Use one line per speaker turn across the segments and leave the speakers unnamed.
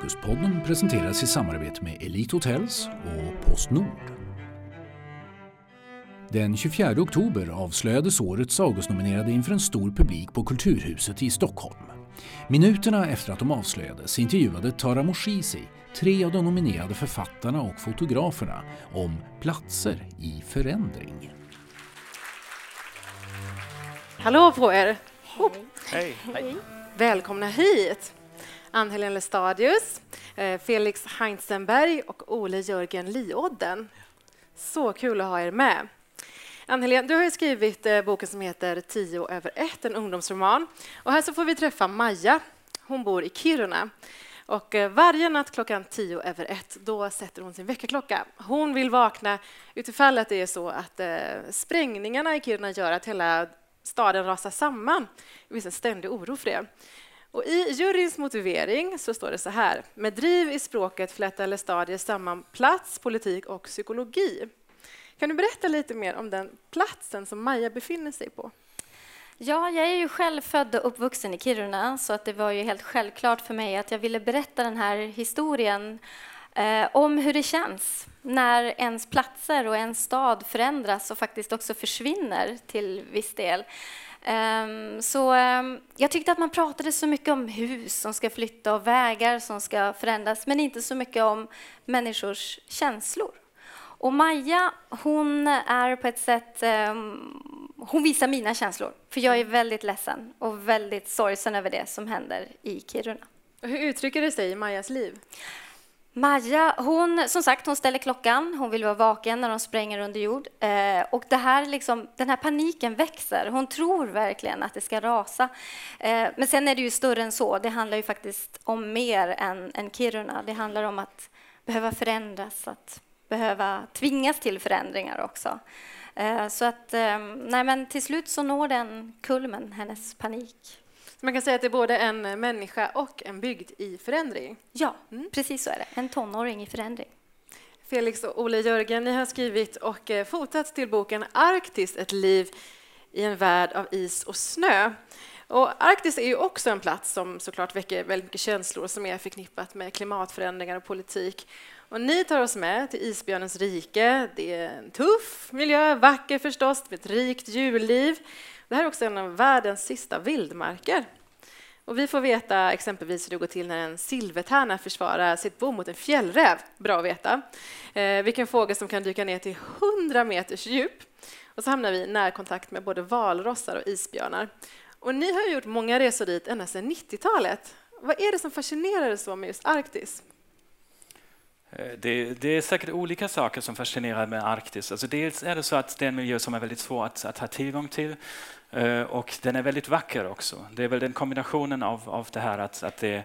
Augustpodden presenteras i samarbete med Elite Hotels och Postnord. Den 24 oktober avslöjades årets Augustnominerade inför en stor publik på Kulturhuset i Stockholm. Minuterna efter att de avslöjades intervjuade Tara Moshizi tre av de nominerade författarna och fotograferna om platser i förändring.
Hallå på er!
Hej. Hej.
Välkomna hit! Ann-Helén Lestadius, eh, Felix Heinzenberg och Ole Jörgen Liodden. Så kul att ha er med. Ann-Helén, du har ju skrivit eh, boken som heter Tio över ett, en ungdomsroman. Och här så får vi träffa Maja. Hon bor i Kiruna. Och eh, varje natt klockan tio över ett, då sätter hon sin väckarklocka. Hon vill vakna utifall att det är så att eh, sprängningarna i Kiruna gör att hela staden rasar samman. Det finns en ständig oro för det. Och I juryns motivering så står det så här. Med driv i språket flätar Lestadier samman plats, politik och psykologi. Kan du berätta lite mer om den platsen som Maja befinner sig på?
Ja, jag är ju själv född och uppvuxen i Kiruna så att det var ju helt självklart för mig att jag ville berätta den här historien eh, om hur det känns när ens platser och ens stad förändras och faktiskt också försvinner till viss del. Um, så um, jag tyckte att man pratade så mycket om hus som ska flytta och vägar som ska förändras men inte så mycket om människors känslor. Och Maja, hon är på ett sätt... Um, hon visar mina känslor, för jag är väldigt ledsen och väldigt sorgsen över det som händer i Kiruna.
Hur uttrycker det sig i Majas liv?
Maja, hon, som sagt, hon ställer klockan. Hon vill vara vaken när de spränger under jord. Eh, och det här liksom, den här paniken växer. Hon tror verkligen att det ska rasa. Eh, men sen är det ju större än så. Det handlar ju faktiskt om mer än, än Kiruna. Det handlar om att behöva förändras, att behöva tvingas till förändringar också. Eh, så att, eh, nej men till slut så når den kulmen, hennes panik.
Man kan säga att det är både en människa och en bygd i förändring.
Ja, mm. precis så är det. En tonåring i förändring.
Felix och Ole Jörgen, ni har skrivit och eh, fotat till boken Arktis, ett liv i en värld av is och snö. Och Arktis är ju också en plats som såklart väcker väldigt mycket känslor som är förknippat med klimatförändringar och politik. Och ni tar oss med till isbjörnens rike. Det är en tuff miljö, vacker förstås, med ett rikt djurliv. Det här är också en av världens sista vildmarker. Och vi får veta exempelvis hur det går till när en silvertärna försvarar sitt bo mot en fjällräv. Bra att veta. Eh, vilken fågel som kan dyka ner till 100 meters djup. Och så hamnar vi i närkontakt med både valrossar och isbjörnar. Och ni har gjort många resor dit ända sedan 90-talet. Vad är det som fascinerar er så med just Arktis?
Eh, det, det, är säkert olika saker som fascinerar med Arktis. Alltså dels är det så att det är en miljö som är väldigt svår att, att ha tillgång till eh, och den är väldigt vacker också. Det är väl den kombinationen av, av det här att, att det,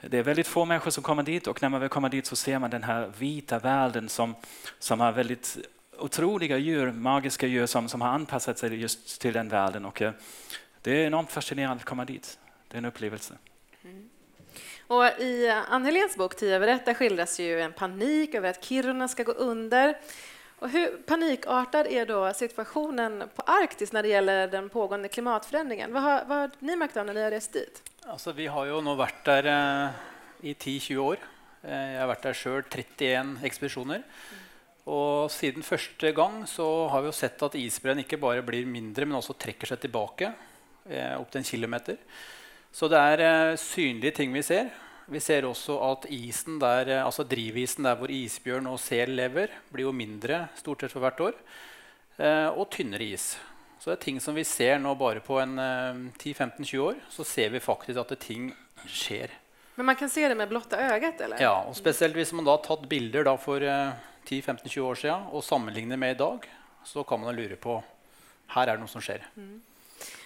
det är väldigt få människor som kommer dit och när man väl kommer dit så ser man den här vita världen som, som har väldigt otroliga djur, magiska djur som, som har anpassat sig just till den världen. Och, eh, det är enormt fascinerande att komma dit. Det är en upplevelse. Mm.
Och I Ann-Heléns bok Tio över ett skildras ju en panik över att Kiruna ska gå under. Och hur panikartad är då situationen på Arktis när det gäller den pågående klimatförändringen? Vad har, vad har ni märkt av när ni har rest dit?
Alltså, vi har ju nu varit där eh, i 10-20 år. Eh, jag har varit där själv 31 expeditioner. Mm. Och sedan första gången så har vi sett att isbrennen inte bara blir mindre men också träcker sig tillbaka eh, upp till en kilometer. Så det är eh, synliga ting vi ser. Vi ser också att isen där, eh, alltså drivisen där hvor isbjörn och sel lever, blir ju mindre stort sett för hvert år. Eh, och tynnare is. Så det är ting som vi ser nu bara på en 10-15-20 år, så ser vi faktiskt att det ting sker.
Men man kan se det med blotta eller?
Ja, och speciellt om man då har tagit bilder då för 10-15-20 år sedan och sammanlignar med idag, så kan man lura på här är det något som sker. Mm.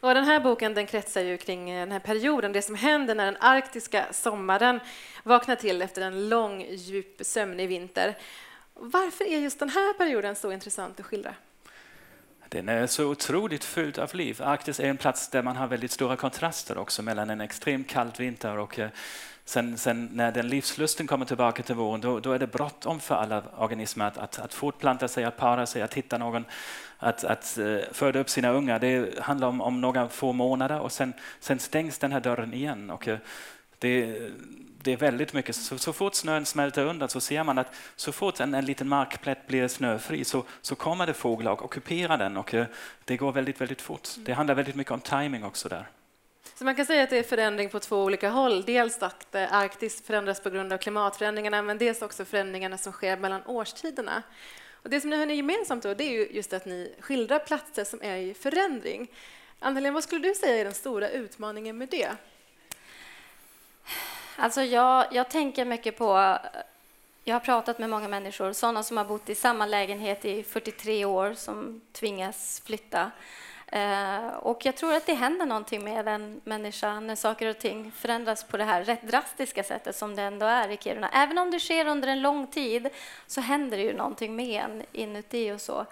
Och den här boken den kretsar ju kring eh, den här perioden, det som händer när den arktiska sommaren vaknar till efter en lång, djup, sömnig vinter. Varför är just den här perioden så intressant att skildra?
Den är så otroligt fylld av liv. Arktis är en plats där man har väldigt stora kontraster också mellan en extremt kall vinter och eh, sen, sen, när den livslusten kommer tillbaka till våren då, då är det bråttom för alla organismer att, att, att fortplanta sig, att para sig, att hitta någon att, att uh, föda upp sina ungar. Det handlar om, om några få månader och sen, sen stängs den här dörren igen. Och, uh, det, det är väldigt mycket, så, så fort snön smälter undan så ser man att så fort en, en liten markplätt blir snöfri så, så kommer det fåglar och ockuperar den och uh, det går väldigt, väldigt fort. Det handlar väldigt mycket om timing också där.
Så man kan säga att det är förändring på två olika håll. Dels att eh, Arktis förändras på grund av klimatförändringarna, men dels också förändringarna som sker mellan årstiderna. Och det som ni har gemensamt då, det är ju just att ni skildrar platser som är i förändring. Anna-Helena, vad skulle du säga är den stora utmaningen med det?
Alltså jag, jag tänker mycket på... Jag har pratat med många människor, sådana som har bott i samma lägenhet i 43 år, som tvingas flytta. Eh, och jag tror att det händer någonting med en människa när saker och ting förändras på det här rätt drastiska sättet som det ändå är i Kiruna. Även om det sker under en lång tid så händer det ju någonting med en inuti och så.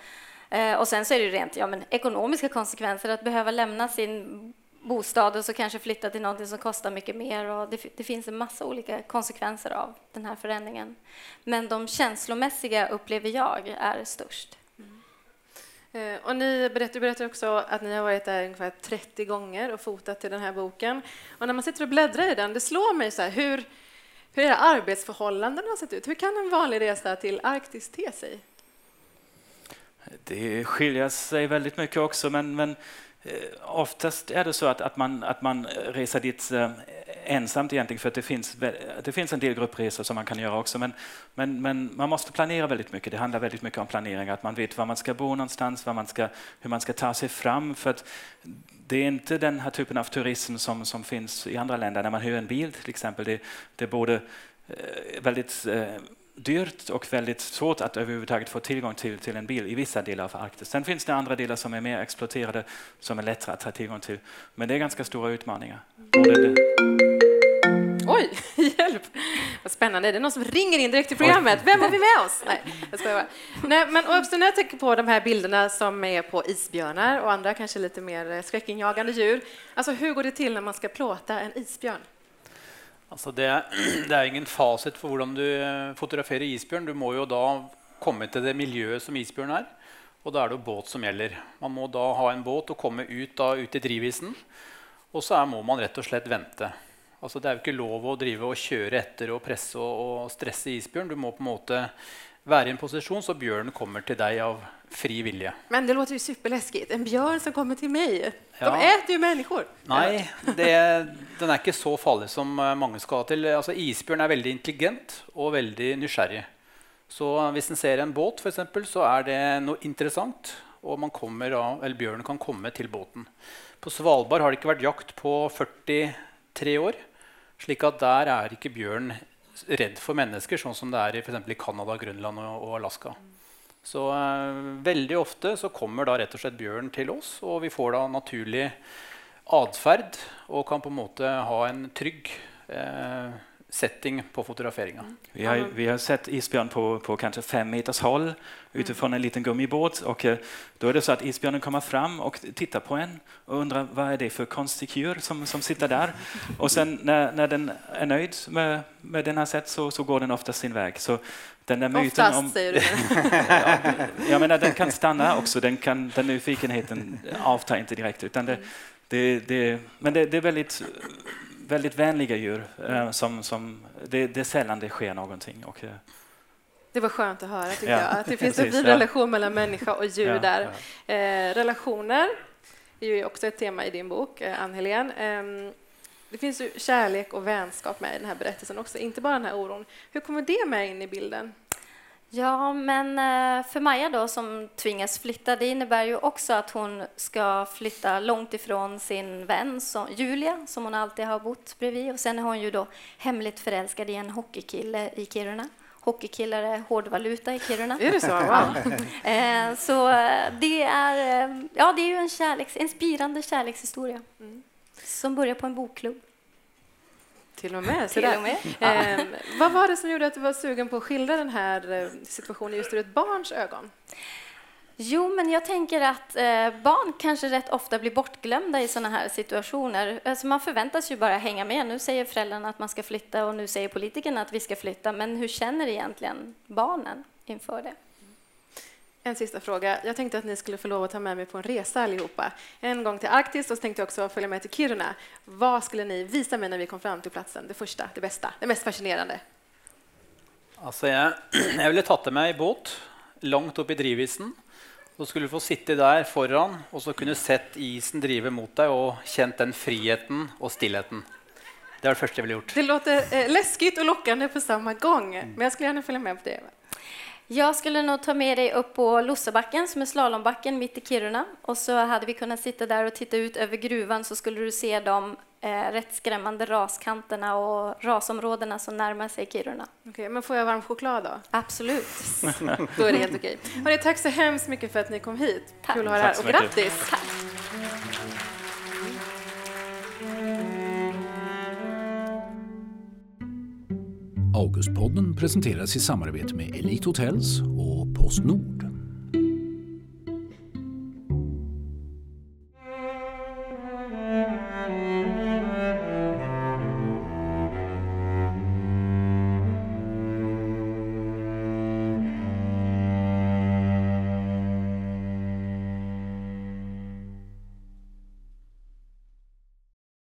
Eh, och sen så är det ju rent ja, men ekonomiska konsekvenser att behöva lämna sin bostad och så kanske flytta till någonting som kostar mycket mer. Och det, det, finns en massa olika konsekvenser av den här förändringen. Men de känslomässiga upplever jag är störst.
Eh, och ni berättar, berättar också att ni har varit där ungefär 30 gånger och fotat till den här boken. Och när man sitter och bläddrar i den, det slår mig så här, hur, hur era arbetsförhållanden har sett ut. Hur kan en vanlig resa till Arktis te sig?
Det skiljer sig väldigt mycket också, men, men eh, oftast är det så att, att, man, att man reser dit eh, ensamt egentligen för att det finns, det finns en del gruppresor som man kan göra också men, men, men man måste planera väldigt mycket. Det handlar väldigt mycket om planering, att man vet var man ska bo någonstans, var man ska, hur man ska ta sig fram. För att det är inte den här typen av turism som, som finns i andra länder när man hyr en bil till exempel. Det, det är både eh, väldigt eh, dyrt och väldigt svårt att överhuvudtaget få tillgång till, till en bil i vissa delar av Arktis. Sen finns det andra delar som är mer exploaterade som är lättare att ha tillgång till. Men det är ganska stora utmaningar.
Vad spännande. Det är någon som ringer in direkt till programmet. Vem har vi med oss? Nej, jag skojar Nej, men också när jag tänker på de här bilderna som är på isbjörnar och andra kanske lite mer skräckinjagande djur. Alltså hur går det till när man ska plåta en isbjörn?
Altså det, det, er ingen fasit for hvordan du eh, fotograferer isbjørn. Du må jo da komme til det miljøet som isbjørn er. Og da er det jo båt som gjelder. Man må da ha en båt og komme ut, da, ut i drivisen. Og så er, må man rett og slett vente. Altså det er jo ikke lov å drive og kjøre etter og presse og, og stresse isbjørn. Du må på en måte være i en position så björnen kommer till dig av fri vilja.
Men det låter ju superläskigt. En björn som kommer till mig. Ja. De äter ju människor.
Nej, det, den är inte så farlig som eh, många ska till. Alltså, isbjörn är väldigt intelligent och väldigt nysgjerrig. Så om man ser en båt för exempel, så är det och man kommer, eller björnen kan komma till båten. På Svalbard har det inte varit jakt på 43 år, slik at där är inte bjørn redd for mennesker, sånn som det er i, for i Canada, Grønland og, og Alaska. Så eh, veldig ofte så kommer da rett og slett bjørn til oss, og vi får da naturlig atferd og kan på en måte ha en trygg eh, setting på fotograferinga.
Vi har, vi har sett isbjörn på, på kanske fem meters håll utifrån en liten gummibåt och eh, då är det så att isbjörnen kommer fram och tittar på en och undrar vad är det för konstig djur som, som sitter där. Och sen när, när den är nöjd med, med den här sätt så, så går den oftast sin väg. Så
den där myten Oftast, om, säger du.
ja, jag menar, den kan stanna också, den, kan, den nyfikenheten avtar inte direkt. Utan det, det, det, men det, det är väldigt väldigt vänliga djur. Eh, som, som, det, det är sällan det sker någonting. Och, eh,
det var skönt att höra, tycker ja. jag. Att det finns en fin relation mellan människa och djur ja, där. Ja. Eh, relationer är ju också ett tema i din bok, eh, Ann-Helén. Eh, det finns ju kärlek och vänskap med i den här berättelsen också, inte bara den här oron. Hur kommer det med in i bilden?
Ja, men eh, för Maja då som tvingas flytta, det innebär ju också att hon ska flytta långt ifrån sin vän som, Julia, som hon alltid har bott bredvid. Och sen är hon ju då hemligt förälskad i en hockeykille i Kiruna. Hockeykillar är hårdvaluta i Kiruna.
Är det så? Wow.
Eh, så eh, det är, ja, det är ju en kärleks, en spirande kärlekshistoria mm. som börjar på en bokklubb.
Till och med. Till och med. Eh, vad var det som gjorde att du var sugen på att skildra den här eh, situationen just ur ett barns ögon?
Jo, men jag tänker att eh, barn kanske rätt ofta blir bortglömda i sådana här situationer. Alltså man förväntas ju bara hänga med. Nu säger föräldrarna att man ska flytta och nu säger politikerna att vi ska flytta. Men hur känner egentligen barnen inför det?
En sista fråga. Jag tänkte att ni skulle få lov att ta med mig på en resa allihopa. En gång till Arktis och så tänkte jag också följa med till Kiruna. Vad skulle ni visa mig när vi kom fram till platsen? Det första, det bästa, det mest fascinerande?
Altså, jeg, jeg ville tatt med meg båt langt opp i drivisen. Så skulle du få sitte der foran og så kunne sett isen drive mot deg og kjent den friheten og stillheten. Det er det første jeg ville gjort.
Det låter eh, läskigt och lockande på samma gång, men jag skulle gärna följa med på det.
Jag skulle nog ta med dig upp på Lossebacken som är slalombacken mitt i Kiruna. Och så hade vi kunnat sitta där och titta ut över gruvan så skulle du se de eh, rätt skrämmande raskanterna och rasområdena som närmar sig Kiruna.
Okej, men får jag varm choklad då?
Absolut.
Då är det helt okej. Hörrni, tack så hemskt mycket för att ni kom hit.
Tack.
Kul att ha er här. Och grattis!
Tack.
Podden presenteras i samarbete med Elite Hotels och Postnord.